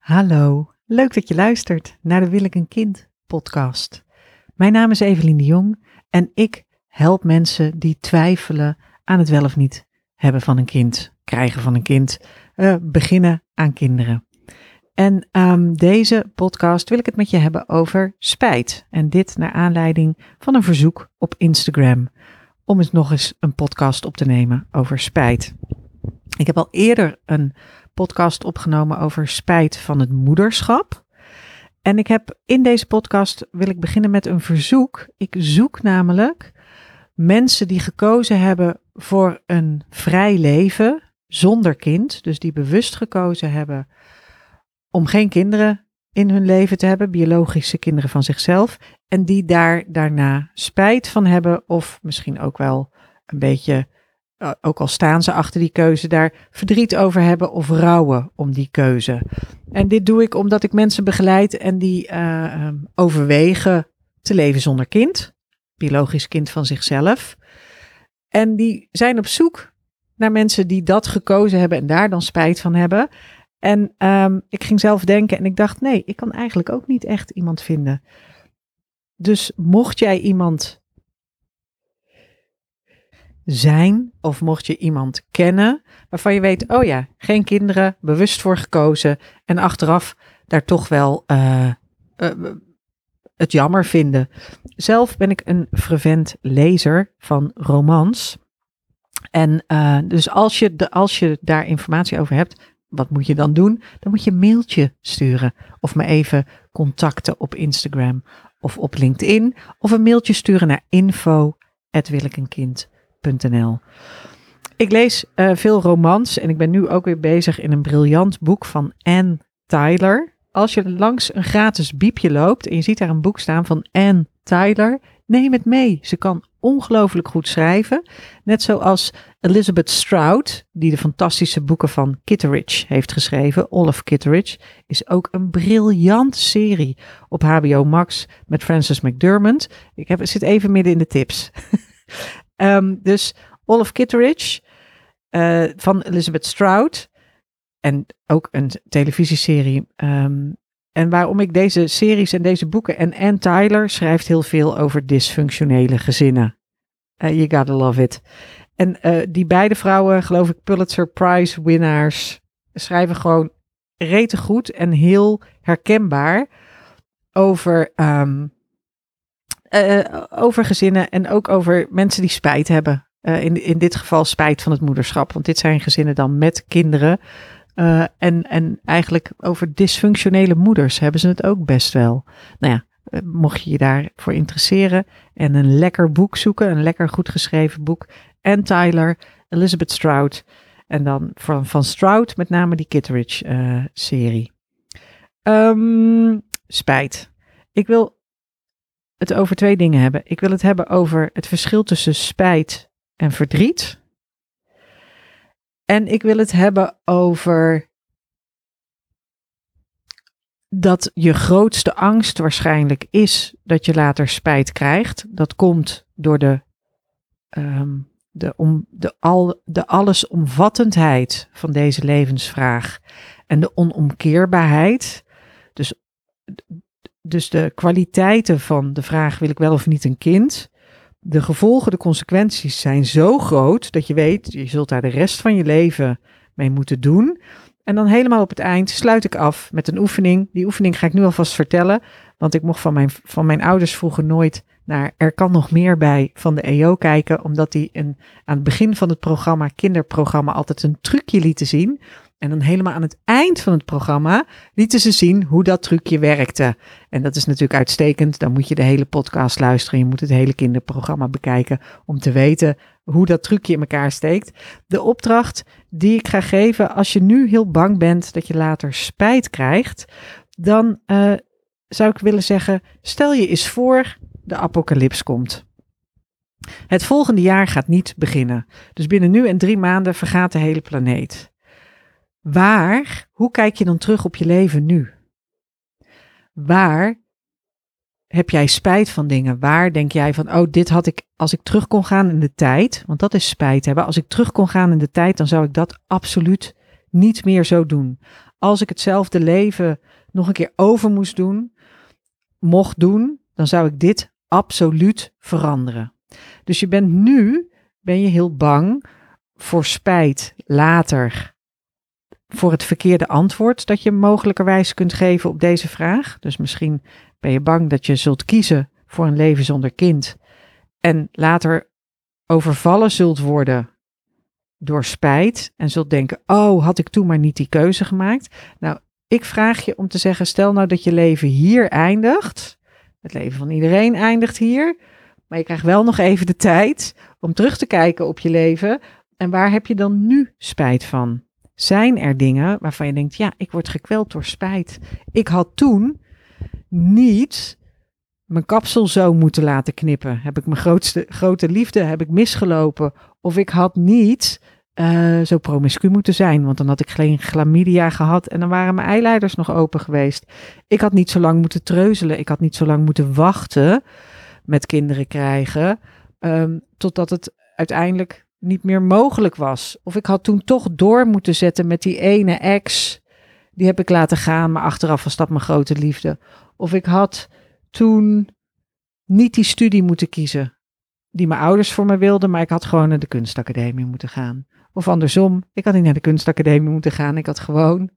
Hallo, leuk dat je luistert naar de Wil ik een kind podcast. Mijn naam is Evelien de Jong en ik help mensen die twijfelen aan het wel of niet hebben van een kind, krijgen van een kind, uh, beginnen aan kinderen. En um, deze podcast wil ik het met je hebben over spijt. En dit naar aanleiding van een verzoek op Instagram om eens nog eens een podcast op te nemen over spijt. Ik heb al eerder een podcast opgenomen over spijt van het moederschap. En ik heb in deze podcast wil ik beginnen met een verzoek. Ik zoek namelijk mensen die gekozen hebben voor een vrij leven zonder kind, dus die bewust gekozen hebben om geen kinderen in hun leven te hebben, biologische kinderen van zichzelf, en die daar daarna spijt van hebben of misschien ook wel een beetje ook al staan ze achter die keuze, daar verdriet over hebben of rouwen om die keuze. En dit doe ik omdat ik mensen begeleid en die uh, uh, overwegen te leven zonder kind, biologisch kind van zichzelf. En die zijn op zoek naar mensen die dat gekozen hebben en daar dan spijt van hebben. En um, ik ging zelf denken en ik dacht, nee, ik kan eigenlijk ook niet echt iemand vinden. Dus mocht jij iemand zijn of mocht je iemand kennen waarvan je weet, oh ja, geen kinderen, bewust voor gekozen en achteraf daar toch wel uh, uh, het jammer vinden. Zelf ben ik een fervent lezer van romans. En uh, dus als je, de, als je daar informatie over hebt, wat moet je dan doen? Dan moet je een mailtje sturen of me even contacten op Instagram of op LinkedIn of een mailtje sturen naar ik lees uh, veel romans en ik ben nu ook weer bezig in een briljant boek van Anne Tyler. Als je langs een gratis biepje loopt en je ziet daar een boek staan van Anne Tyler, neem het mee. Ze kan ongelooflijk goed schrijven. Net zoals Elizabeth Strout, die de fantastische boeken van Kitteridge heeft geschreven. Olaf Kitteridge is ook een briljante serie op HBO Max met Frances McDermott. Ik heb, zit even midden in de tips. Um, dus Olaf Kitteridge uh, van Elizabeth Strout. En ook een televisieserie. Um, en waarom ik deze series en deze boeken. En Anne Tyler schrijft heel veel over dysfunctionele gezinnen. Uh, you gotta love it. En uh, die beide vrouwen, geloof ik, Pulitzer Prize winnaars, schrijven gewoon rete goed en heel herkenbaar over um, uh, over gezinnen en ook over mensen die spijt hebben. Uh, in, in dit geval spijt van het moederschap. Want dit zijn gezinnen dan met kinderen. En, en eigenlijk over dysfunctionele moeders hebben ze het ook best wel. Nou ja, mocht je je daarvoor interesseren en een lekker boek zoeken, een lekker goed geschreven boek. En Tyler, Elizabeth Strout. En dan van, van Strout met name die Kitteridge-serie. Um, spijt. Ik wil het over twee dingen hebben. Ik wil het hebben over het verschil tussen spijt en verdriet. En ik wil het hebben over dat je grootste angst waarschijnlijk is dat je later spijt krijgt. Dat komt door de, um, de, om, de, al, de allesomvattendheid van deze levensvraag en de onomkeerbaarheid. Dus dus de kwaliteiten van de vraag: wil ik wel of niet een kind? De gevolgen, de consequenties zijn zo groot dat je weet, je zult daar de rest van je leven mee moeten doen. En dan helemaal op het eind sluit ik af met een oefening. Die oefening ga ik nu alvast vertellen, want ik mocht van mijn, van mijn ouders vroeger nooit naar Er kan nog meer bij van de EO kijken, omdat die een, aan het begin van het programma, kinderprogramma, altijd een trucje lieten zien. En dan helemaal aan het eind van het programma lieten ze zien hoe dat trucje werkte. En dat is natuurlijk uitstekend. Dan moet je de hele podcast luisteren. Je moet het hele kinderprogramma bekijken om te weten hoe dat trucje in elkaar steekt. De opdracht die ik ga geven, als je nu heel bang bent dat je later spijt krijgt, dan uh, zou ik willen zeggen: stel je eens voor, de apocalyps komt. Het volgende jaar gaat niet beginnen. Dus binnen nu en drie maanden vergaat de hele planeet. Waar, hoe kijk je dan terug op je leven nu? Waar heb jij spijt van dingen? Waar denk jij van, oh, dit had ik, als ik terug kon gaan in de tijd, want dat is spijt hebben. Als ik terug kon gaan in de tijd, dan zou ik dat absoluut niet meer zo doen. Als ik hetzelfde leven nog een keer over moest doen, mocht doen, dan zou ik dit absoluut veranderen. Dus je bent nu, ben je heel bang voor spijt later, voor het verkeerde antwoord dat je mogelijkerwijs kunt geven op deze vraag. Dus misschien ben je bang dat je zult kiezen voor een leven zonder kind en later overvallen zult worden door spijt en zult denken: Oh, had ik toen maar niet die keuze gemaakt? Nou, ik vraag je om te zeggen: stel nou dat je leven hier eindigt. Het leven van iedereen eindigt hier. Maar je krijgt wel nog even de tijd om terug te kijken op je leven. En waar heb je dan nu spijt van? Zijn er dingen waarvan je denkt: ja, ik word gekweld door spijt. Ik had toen niet mijn kapsel zo moeten laten knippen. Heb ik mijn grootste, grote liefde, heb ik misgelopen? Of ik had niet uh, zo promiscu moeten zijn, want dan had ik geen chlamydia gehad en dan waren mijn eileiders nog open geweest. Ik had niet zo lang moeten treuzelen, ik had niet zo lang moeten wachten met kinderen krijgen, um, totdat het uiteindelijk niet meer mogelijk was. Of ik had toen toch door moeten zetten met die ene ex, die heb ik laten gaan, maar achteraf was dat mijn grote liefde. Of ik had toen niet die studie moeten kiezen die mijn ouders voor me wilden, maar ik had gewoon naar de kunstacademie moeten gaan. Of andersom, ik had niet naar de kunstacademie moeten gaan, ik had gewoon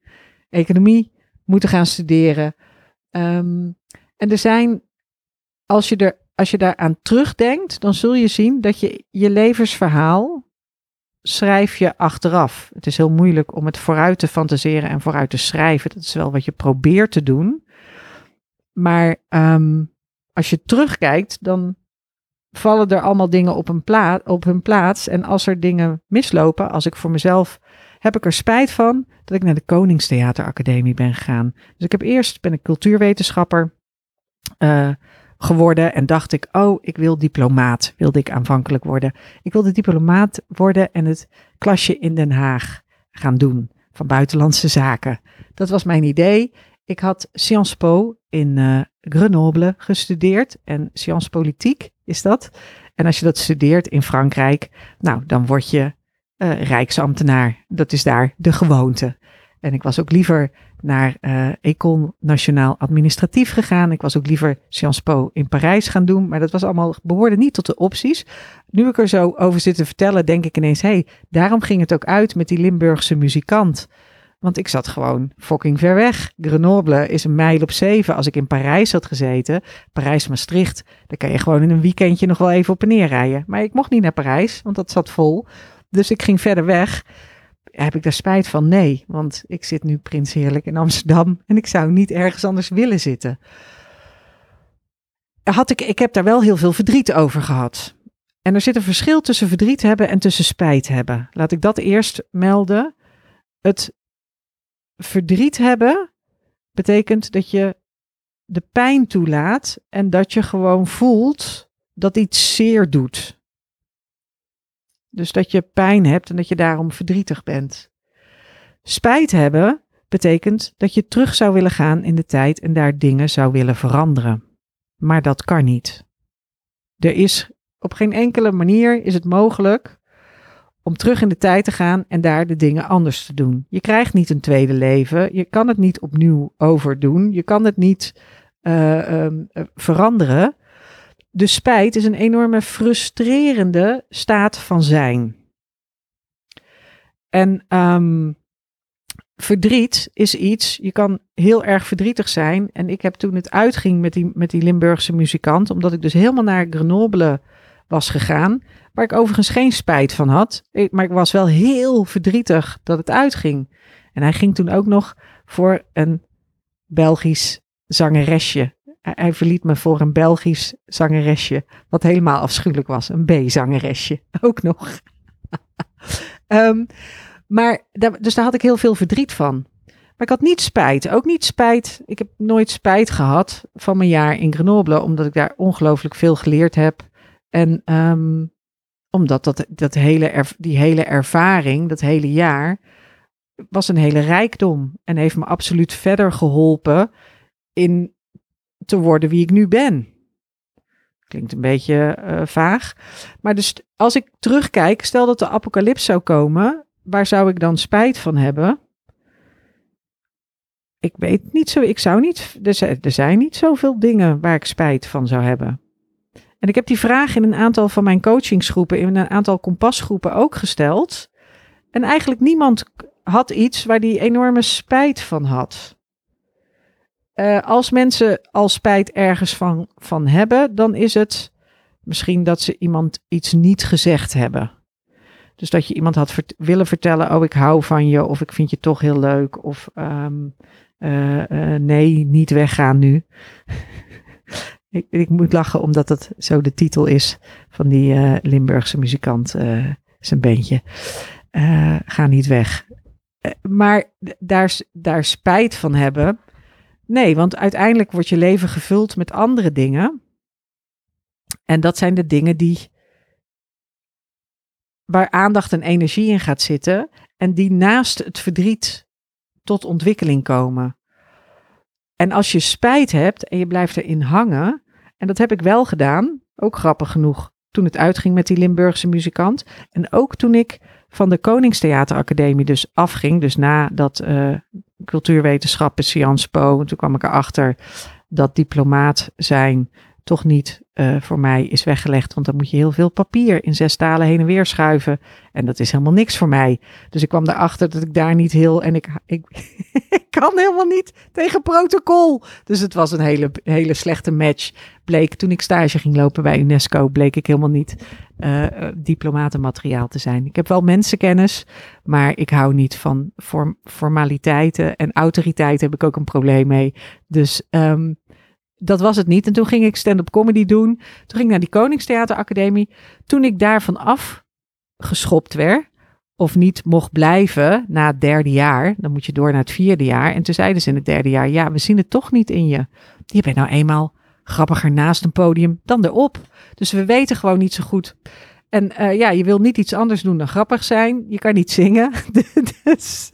economie moeten gaan studeren. Um, en er zijn, als je, er, als je daaraan terugdenkt, dan zul je zien dat je je levensverhaal schrijf je achteraf. Het is heel moeilijk om het vooruit te fantaseren en vooruit te schrijven. Dat is wel wat je probeert te doen. Maar um, als je terugkijkt, dan vallen er allemaal dingen op, een op hun plaats. En als er dingen mislopen, als ik voor mezelf heb ik er spijt van dat ik naar de Koningstheateracademie ben gegaan. Dus ik heb eerst ben ik cultuurwetenschapper uh, geworden en dacht ik, oh, ik wil diplomaat, wilde ik aanvankelijk worden. Ik wilde diplomaat worden en het klasje in Den Haag gaan doen van buitenlandse zaken. Dat was mijn idee. Ik had Sciences Po in uh, Grenoble gestudeerd en Sciences Politiek is dat. En als je dat studeert in Frankrijk, nou, dan word je uh, rijksambtenaar. Dat is daar de gewoonte. En ik was ook liever naar uh, École Nationaal Administratief gegaan. Ik was ook liever Sciences Po in Parijs gaan doen. Maar dat was allemaal, behoorde niet tot de opties. Nu ik er zo over zit te vertellen, denk ik ineens, hé, hey, daarom ging het ook uit met die Limburgse muzikant. Want ik zat gewoon fucking ver weg. Grenoble is een mijl op zeven. Als ik in Parijs had gezeten, Parijs-Maastricht, dan kan je gewoon in een weekendje nog wel even op en neer rijden. Maar ik mocht niet naar Parijs, want dat zat vol. Dus ik ging verder weg. Heb ik daar spijt van? Nee, want ik zit nu prins heerlijk in Amsterdam en ik zou niet ergens anders willen zitten. Had ik, ik heb daar wel heel veel verdriet over gehad. En er zit een verschil tussen verdriet hebben en tussen spijt hebben. Laat ik dat eerst melden. Het verdriet hebben betekent dat je de pijn toelaat en dat je gewoon voelt dat iets zeer doet. Dus dat je pijn hebt en dat je daarom verdrietig bent. Spijt hebben betekent dat je terug zou willen gaan in de tijd en daar dingen zou willen veranderen. Maar dat kan niet. Er is op geen enkele manier is het mogelijk om terug in de tijd te gaan en daar de dingen anders te doen. Je krijgt niet een tweede leven. Je kan het niet opnieuw overdoen. Je kan het niet uh, um, veranderen. De spijt is een enorme frustrerende staat van zijn. En um, verdriet is iets, je kan heel erg verdrietig zijn. En ik heb toen het uitging met die, met die Limburgse muzikant, omdat ik dus helemaal naar Grenoble was gegaan, waar ik overigens geen spijt van had. maar ik was wel heel verdrietig dat het uitging. En hij ging toen ook nog voor een Belgisch zangeresje. Hij, verliet me voor een Belgisch zangeresje, wat helemaal afschuwelijk was. Een B-zangeresje, ook nog. um, maar, dus daar had ik heel veel verdriet van. Maar ik had niet spijt. Ook niet spijt. Ik heb nooit spijt gehad van mijn jaar in Grenoble, omdat ik daar ongelooflijk veel geleerd heb. En um, omdat dat, dat hele die hele ervaring, dat hele jaar, was een hele rijkdom. En heeft me absoluut verder geholpen in te worden wie ik nu ben. Klinkt een beetje uh, vaag. Maar dus als ik terugkijk, stel dat de apocalyps zou komen, waar zou ik dan spijt van hebben? ik weet niet zo, ik zou niet, er zijn, er zijn niet zoveel dingen waar ik spijt van zou hebben. En ik heb die vraag in een aantal van mijn coachingsgroepen, in een aantal kompasgroepen ook gesteld. En eigenlijk niemand had iets waar die enorme spijt van had. Uh, als mensen al spijt ergens van, van hebben, dan is het misschien dat ze iemand iets niet gezegd hebben. Dus dat je iemand had willen vertellen, oh ik hou van je, of ik vind je toch heel leuk, of um, uh, uh, nee, niet weggaan nu. ik, ik, moet lachen omdat het zo de titel is van die Limburgse muzikant, zijn bandje. ga niet weg. maar daar, daar spijt van hebben. Nee, want uiteindelijk wordt je leven gevuld met andere dingen. En dat zijn de dingen die waar aandacht en energie in gaat zitten en die naast het verdriet tot ontwikkeling komen. En als je spijt hebt en je blijft erin hangen, en dat heb ik wel gedaan, ook grappig genoeg, toen het uitging met die Limburgse muzikant. En ook toen ik van de Koningstheateracademie dus afging, dus na dat uh, cultuurwetenschappen, Sciences Po, toen kwam ik erachter dat diplomaat zijn toch niet uh, voor mij is weggelegd. Want dan moet je heel veel papier in zes talen heen en weer schuiven. En dat is helemaal niks voor mij. Dus ik kwam erachter dat ik daar niet heel. En ik, ik, kan helemaal niet tegen protocol. Dus het was een hele, hele slechte match. Bleek toen ik stage ging lopen bij UNESCO, bleek ik helemaal niet uh, diplomatenmateriaal te zijn. Ik heb wel mensenkennis, maar ik hou niet van form, formaliteiten. En autoriteit heb ik ook een probleem mee. Dus um, dat was het niet. En toen ging ik stand-up comedy doen. Toen ging ik naar die Koningstheateracademie. Toen ik daarvan afgeschopt werd, of niet mocht blijven na het derde jaar, dan moet je door naar het vierde jaar. En toen zeiden ze in het derde jaar, ja, we zien het toch niet in je. Je bent nou eenmaal grappiger naast een podium dan erop. Dus we weten gewoon niet zo goed. En uh, ja, je wil niet iets anders doen dan grappig zijn. Je kan niet zingen. dus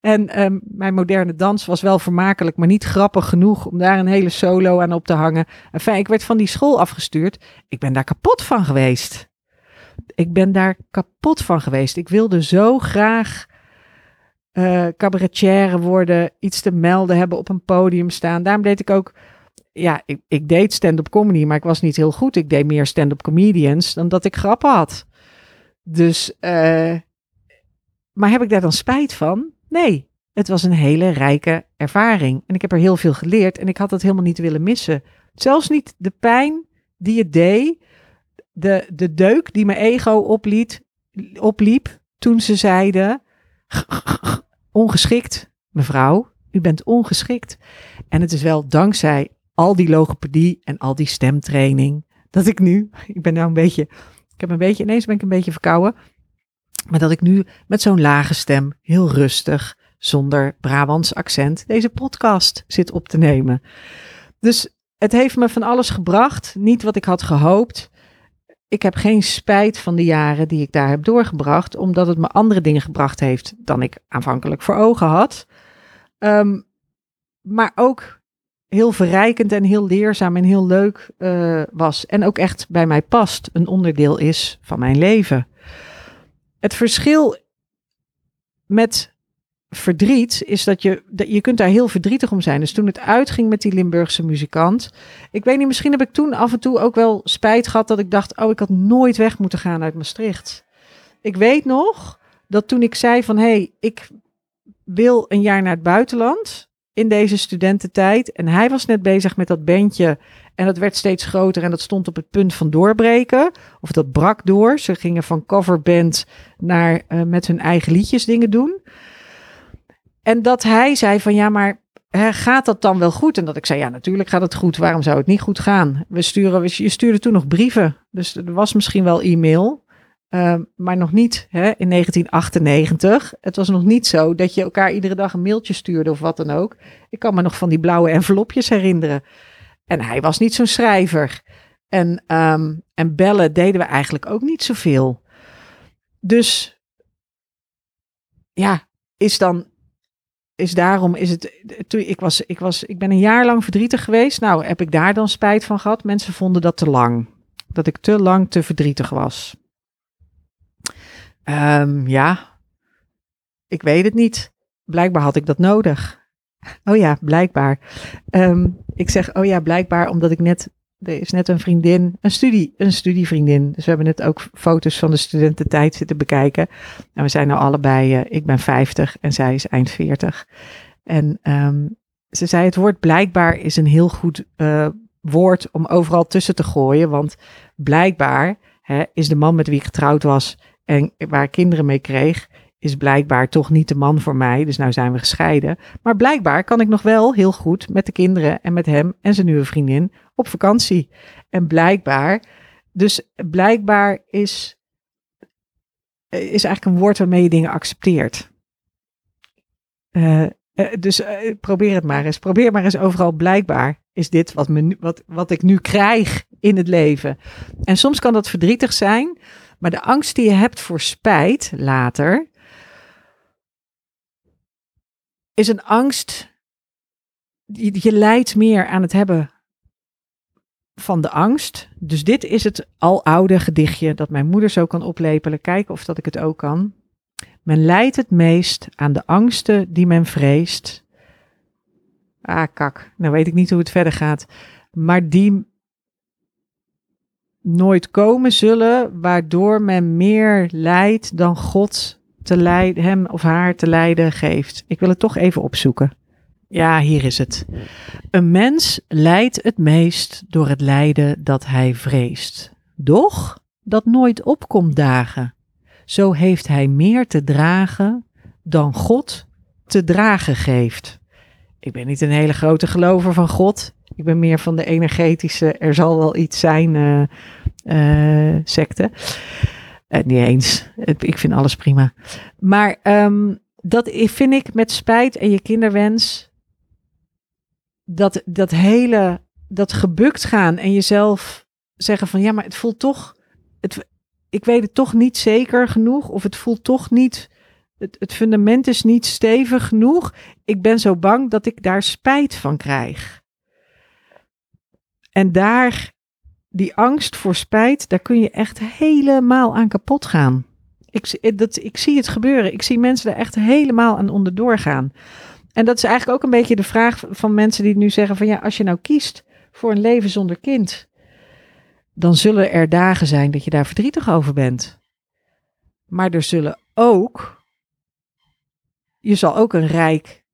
en um, mijn moderne dans was wel vermakelijk, maar niet grappig genoeg om daar een hele solo aan op te hangen. Enfin, ik werd van die school afgestuurd. Ik ben daar kapot van geweest. Ik ben daar kapot van geweest. Ik wilde zo graag uh, worden, iets te melden hebben, op een podium staan. Daarom deed ik ook, ja, ik, ik deed stand-up comedy, maar ik was niet heel goed. Ik deed meer stand-up comedians dan dat ik grappen had. Dus, uh, maar heb ik daar dan spijt van? Nee, het was een hele rijke ervaring. En ik heb er heel veel geleerd en ik had het helemaal niet willen missen. Zelfs niet de pijn die het deed, de, de deuk die mijn ego opliet, opliep toen ze zeiden: ongeschikt, mevrouw, u bent ongeschikt. En het is wel dankzij al die logopedie en al die stemtraining dat ik nu, ik ben nou een beetje, ik heb een beetje, ineens ben ik een beetje verkouden maar dat ik nu met zo'n lage stem, heel rustig, zonder Brabants accent, deze podcast zit op te nemen. Dus het heeft me van alles gebracht. Niet wat ik had gehoopt. Ik heb geen spijt van de jaren die ik daar heb doorgebracht, omdat het me andere dingen gebracht heeft dan ik aanvankelijk voor ogen had. Um, maar ook heel verrijkend en heel leerzaam en heel leuk uh, was. En ook echt bij mij past, een onderdeel is van mijn leven. Het verschil met verdriet is dat je, dat je kunt daar heel verdrietig om zijn. Dus toen het uitging met die Limburgse muzikant, ik weet niet, misschien heb ik toen af en toe ook wel spijt gehad dat ik dacht, oh, ik had nooit weg moeten gaan uit Maastricht. Ik weet nog dat toen ik zei van, hé, hey, ik wil een jaar naar het buitenland in deze studententijd. En hij was net bezig met dat bandje en dat werd steeds groter en dat stond op het punt van doorbreken. Of dat brak door. Ze gingen van coverband naar uh, met hun eigen liedjes dingen doen. En dat hij zei van ja, maar hè, gaat dat dan wel goed? En dat ik zei ja, natuurlijk gaat het goed. Waarom zou het niet goed gaan? We sturen, je stuurde toen nog brieven. Dus er was misschien wel e-mail. Uh, maar nog niet hè, in 1998. Het was nog niet zo dat je elkaar iedere dag een mailtje stuurde of wat dan ook. Ik kan me nog van die blauwe envelopjes herinneren. En hij was niet zo'n schrijver. En, um, en bellen deden we eigenlijk ook niet zoveel. Dus ja, is dan. Is daarom is het. Toen ik was, ik was. Ik ben een jaar lang verdrietig geweest. Nou, heb ik daar dan spijt van gehad? Mensen vonden dat te lang. Dat ik te lang te verdrietig was. Um, ja, ik weet het niet. Blijkbaar had ik dat nodig. Oh ja, blijkbaar. Ehm, ik zeg, oh ja, blijkbaar, omdat ik net, er is net een vriendin, een studie, een studievriendin. Dus we hebben net ook foto's van de studententijd zitten bekijken. En we zijn nou allebei, uh, ik ben 50 en zij is eind 40. En um, ze zei, het woord blijkbaar is een heel goed uh, woord om overal tussen te gooien. Want blijkbaar hè, is de man met wie ik getrouwd was en waar ik kinderen mee kreeg, is blijkbaar toch niet de man voor mij. Dus nou zijn we gescheiden. Maar blijkbaar kan ik nog wel heel goed met de kinderen en met hem en zijn nieuwe vriendin op vakantie. En blijkbaar, dus blijkbaar is, is eigenlijk een woord waarmee je dingen accepteert. Uh, dus uh, probeer het maar eens. Probeer maar eens overal blijkbaar is dit wat, me, wat, wat ik nu krijg in het leven. En soms kan dat verdrietig zijn, maar de angst die je hebt voor spijt later, is een angst. Je, je leidt meer aan het hebben van de angst. Dus dit is het aloude gedichtje dat mijn moeder zo kan oplepelen. Kijken of dat ik het ook kan. Men lijdt het meest aan de angsten die men vreest. Ah, kak. Nou weet ik niet hoe het verder gaat. Maar die nooit komen zullen, waardoor men meer lijdt dan God te lijden, hem of haar te lijden geeft. Ik wil het toch even opzoeken. Ja, hier is het. Een mens lijdt het meest door het lijden dat hij vreest. Doch dat nooit opkomt dagen. Zo heeft hij meer te dragen dan God te dragen geeft. Ik ben niet een hele grote gelover van God. Ik ben meer van de energetische, er zal wel iets zijn uh, uh, secte. Uh, niet eens. Ik vind alles prima. Maar um, dat vind ik met spijt en je kinderwens. Dat, dat hele, dat gebukt gaan en jezelf zeggen van ja, maar het voelt toch, het, ik weet het toch niet zeker genoeg. Of het voelt toch niet, het, het fundament is niet stevig genoeg. Ik ben zo bang dat ik daar spijt van krijg. En daar die angst voor spijt, daar kun je echt helemaal aan kapot gaan. Ik, dat, ik zie het gebeuren. Ik zie mensen er echt helemaal aan onderdoor gaan. En dat is eigenlijk ook een beetje de vraag van mensen die nu zeggen van ja, als je nou kiest voor een leven zonder kind, dan zullen er dagen zijn dat je daar verdrietig over bent. Maar er zullen ook, je zal ook een rijk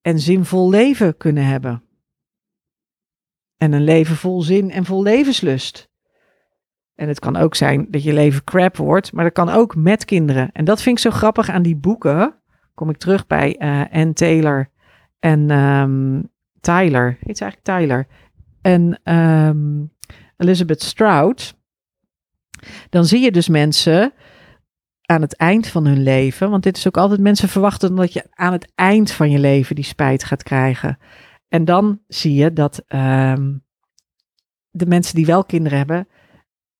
en zinvol leven kunnen hebben. En een leven vol zin en vol levenslust. En het kan ook zijn dat je leven crap wordt, maar dat kan ook met kinderen. En dat vind ik zo grappig aan die boeken. Kom ik terug bij uh, Taylor en um, Tyler. Heet ze eigenlijk Tyler? En um, Elizabeth Strout. Dan zie je dus mensen aan het eind van hun leven. Want dit is ook altijd mensen verwachten dat je aan het eind van je leven die spijt gaat krijgen. En dan zie je dat um, de mensen die wel kinderen hebben,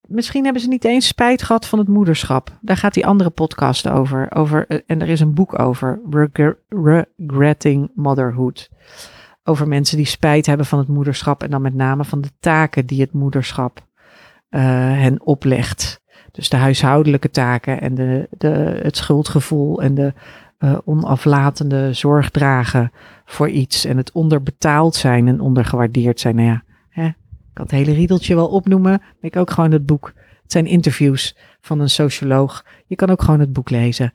misschien hebben ze niet eens spijt gehad van het moederschap. Daar gaat die andere podcast over. over eh, en er is een boek over, Regretting Motherhood. Over mensen die spijt hebben van het moederschap en dan met name van de taken die het moederschap uh, hen oplegt. Dus de huishoudelijke taken en de, de, het schuldgevoel en de uh, onaflatende zorg dragen voor iets en het onderbetaald zijn en ondergewaardeerd zijn. Nou ja, hè, ik kan het hele riedeltje wel opnoemen, maar ik ook gewoon het boek. Het zijn interviews van een socioloog. Je kan ook gewoon het boek lezen.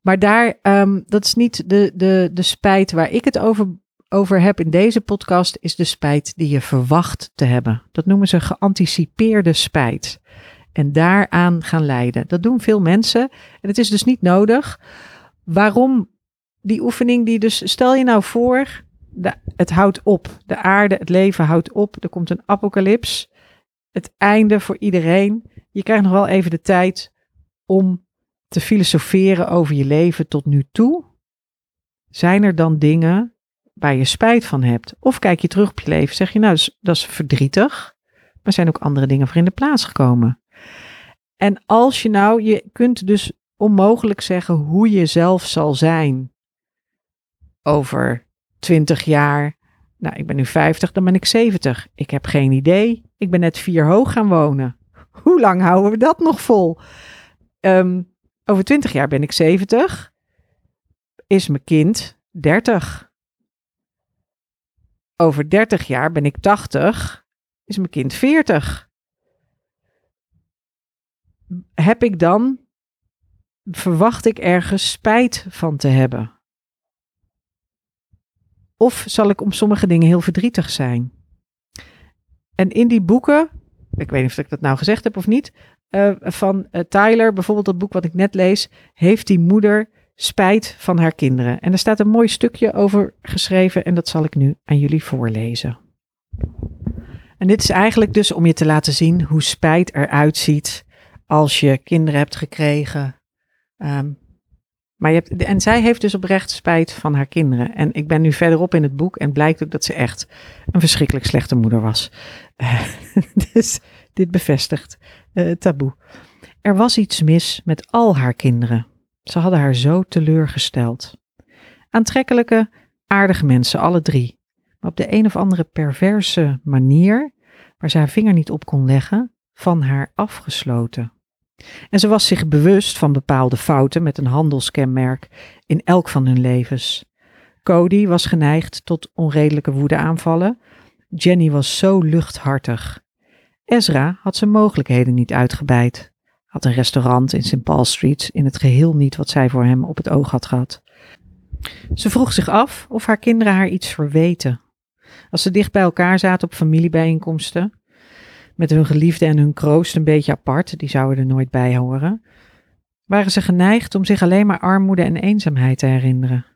Maar daar, um, dat is niet de, de, de spijt waar ik het over, over heb in deze podcast, is de spijt die je verwacht te hebben. Dat noemen ze geanticipeerde spijt. En daaraan gaan lijden. Dat doen veel mensen. En het is dus niet nodig. Waarom die oefening die dus, stel je nou voor, de, het houdt op. De aarde, het leven houdt op. Er komt een apocalyps. Het einde voor iedereen. Je krijgt nog wel even de tijd om te filosoferen over je leven tot nu toe. Zijn er dan dingen waar je spijt van hebt? Of kijk je terug op je leven, zeg je nou, dat is, dat is verdrietig. Maar zijn ook andere dingen voor in de plaats gekomen. En als je nou, je kunt dus onmogelijk zeggen hoe je zelf zal zijn over 20 jaar. Nou, ik ben nu 50, dan ben ik 70. Ik heb geen idee. Ik ben net vier hoog gaan wonen. Hoe lang houden we dat nog vol? Um, over 20 jaar ben ik 70. Is mijn kind 30. over 30 jaar ben ik 80, is mijn kind 40. Heb ik dan, verwacht ik ergens spijt van te hebben? Of zal ik om sommige dingen heel verdrietig zijn? En in die boeken, ik weet niet of ik dat nou gezegd heb of niet, uh, van uh, Tyler, bijvoorbeeld dat boek wat ik net lees, heeft die moeder spijt van haar kinderen. En er staat een mooi stukje over geschreven en dat zal ik nu aan jullie voorlezen. En dit is eigenlijk dus om je te laten zien hoe spijt eruit ziet als je kinderen hebt gekregen. Um, maar je hebt, en zij heeft dus oprecht spijt van haar kinderen. En ik ben nu verderop in het boek en blijkt ook dat ze echt een verschrikkelijk slechte moeder was. Uh, dus dit bevestigt uh, taboe. Er was iets mis met al haar kinderen. Ze hadden haar zo teleurgesteld. Aantrekkelijke, aardige mensen, alle drie. Maar op de een of andere perverse manier, waar ze haar vinger niet op kon leggen, van haar afgesloten. En ze was zich bewust van bepaalde fouten met een handelskenmerk in elk van hun levens. Cody was geneigd tot onredelijke woedeaanvallen. Jenny was zo luchthartig. Ezra had zijn mogelijkheden niet uitgebreid. Had een restaurant in St. Paul Street in het geheel niet wat zij voor hem op het oog had gehad. Ze vroeg zich af of haar kinderen haar iets verweten. Als ze dicht bij elkaar zaten op familiebijeenkomsten, met hun geliefde en hun kroost een beetje apart, die zouden er nooit bij horen, waren ze geneigd om zich alleen maar armoede en eenzaamheid te herinneren.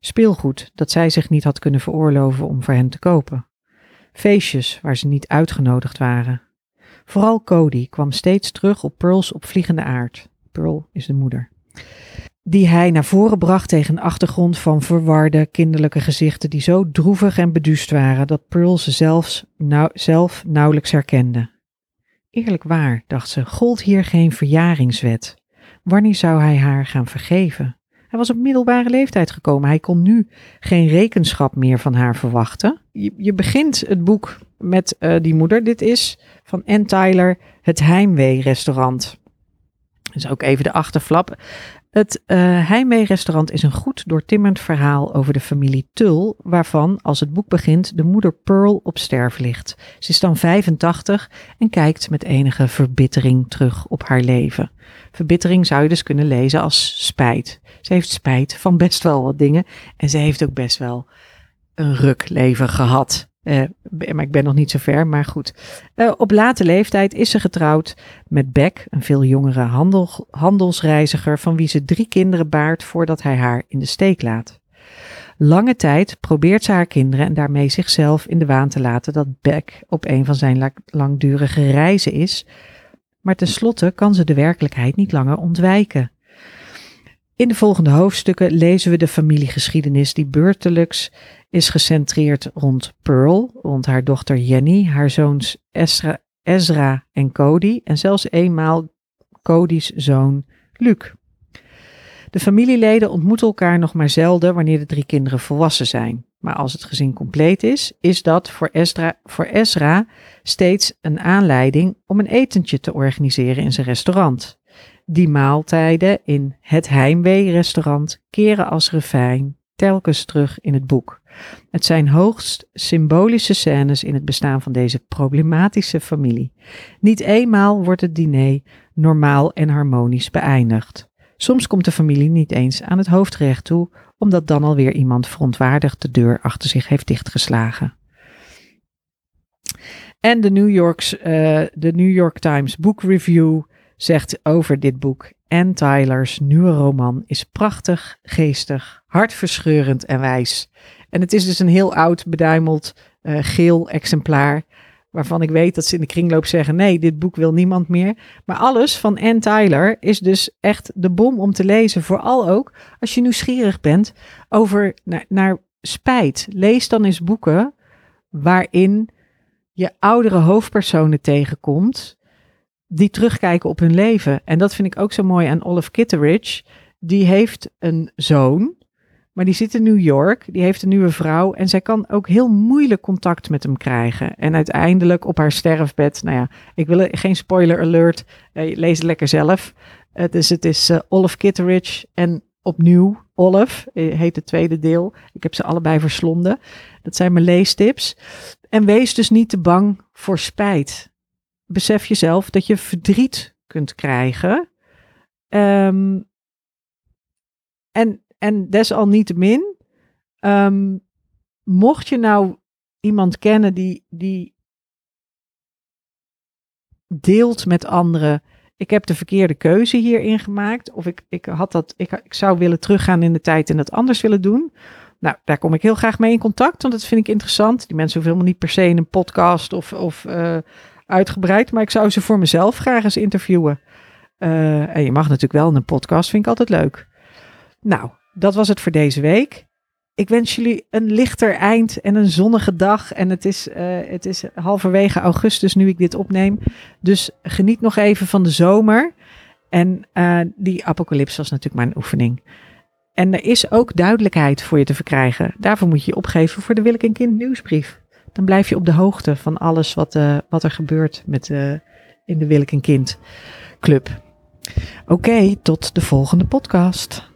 Speelgoed dat zij zich niet had kunnen veroorloven om voor hen te kopen. Feestjes waar ze niet uitgenodigd waren. Vooral Cody kwam steeds terug op Pearls opvliegende aard. Pearl is de moeder. Die hij naar voren bracht tegen een achtergrond van verwarde, kinderlijke gezichten die zo droevig en beduust waren dat Pearl ze zelfs, nou, zelf nauwelijks herkende. Eerlijk waar, dacht ze, gold hier geen verjaringswet. Wanneer zou hij haar gaan vergeven? Hij was op middelbare leeftijd gekomen. Hij kon nu geen rekenschap meer van haar verwachten. Je, begint het boek met uh, die moeder. Dit is van Ann Tyler, het Heimwee-restaurant. Is ook even de achterflap. Het uh, Heimwee-restaurant is een goed doortimmerd verhaal over de familie Tull, waarvan, als het boek begint, de moeder Pearl op sterf ligt. Ze is dan 85 en kijkt met enige verbittering terug op haar leven. Verbittering zou je dus kunnen lezen als spijt. Ze heeft spijt van best wel wat dingen en ze heeft ook best wel een ruk leven gehad. Uh, maar ik ben nog niet zo ver, maar goed. Uh, op late leeftijd is ze getrouwd met Beck, een veel jongere handel, handelsreiziger, van wie ze drie kinderen baart voordat hij haar in de steek laat. Lange tijd probeert ze haar kinderen en daarmee zichzelf in de waan te laten dat Beck op een van zijn langdurige reizen is, maar tenslotte kan ze de werkelijkheid niet langer ontwijken. In de volgende hoofdstukken lezen we de familiegeschiedenis die beurtelijks is gecentreerd rond Pearl, rond haar dochter Jenny, haar zoons Ezra, Ezra en Cody en zelfs eenmaal Cody's zoon Luc. De familieleden ontmoeten elkaar nog maar zelden wanneer de drie kinderen volwassen zijn. Maar als het gezin compleet is, is dat voor Ezra, voor Ezra steeds een aanleiding om een etentje te organiseren in zijn restaurant. Die maaltijden in het Heimwee-restaurant keren als refijn telkens terug in het boek. Het zijn hoogst symbolische scènes in het bestaan van deze problematische familie. Niet eenmaal wordt het diner normaal en harmonisch beëindigd. Soms komt de familie niet eens aan het hoofdgerecht toe, omdat dan alweer iemand verontwaardigd de deur achter zich heeft dichtgeslagen. En de New, York's, uh, de New York Times Book Review zegt over dit boek. Anne Tyler's nieuwe roman is prachtig, geestig, hartverscheurend en wijs. En het is dus een heel oud, beduimeld, uh, geel exemplaar. Waarvan ik weet dat ze in de kringloop zeggen: nee, dit boek wil niemand meer. Maar alles van Anne Tyler is dus echt de bom om te lezen. Vooral ook als je nieuwsgierig bent over naar spijt. Lees dan eens boeken waarin je oudere hoofdpersonen tegenkomt die terugkijken op hun leven. En dat vind ik ook zo mooi aan Olive Kitteridge. Die heeft een zoon, maar die zit in New York. Die heeft een nieuwe vrouw en zij kan ook heel moeilijk contact met hem krijgen. En uiteindelijk op haar sterfbed, nou ja, ik wil geen spoiler alert, uh, lees het lekker zelf. Uh, dus het is uh, Olive Kitteridge en opnieuw. Olaf eh, heet het tweede deel. Ik heb ze allebei verslonden. Dat zijn mijn leestips. En wees dus niet te bang voor spijt. Besef jezelf dat je verdriet kunt krijgen. Ehm, en, en desalniettemin, um, mocht je nou iemand kennen die, die deelt met anderen. Ik heb de verkeerde keuze hierin gemaakt. Of ik, ik, had dat, ik, ik zou willen teruggaan in de tijd en het anders willen doen. Nou, daar kom ik heel graag mee in contact, want dat vind ik interessant. Die mensen hoeven helemaal niet per se in een podcast of, of uh, uitgebreid, maar ik zou ze voor mezelf graag eens interviewen. Uh, en je mag natuurlijk wel in een podcast, vind ik altijd leuk. Nou, dat was het voor deze week. Ik wens jullie een lichter eind en een zonnige dag. En het is, uh, het is halverwege augustus nu ik dit opneem. Dus geniet nog even van de zomer. En uh, die apocalyps was natuurlijk mijn oefening. En er is ook duidelijkheid voor je te verkrijgen. Daarvoor moet je je opgeven voor de Willek en Kind nieuwsbrief. Dan blijf je op de hoogte van alles wat, uh, wat er gebeurt met, in de Willek en Kind club. Oké, okay, tot de volgende podcast.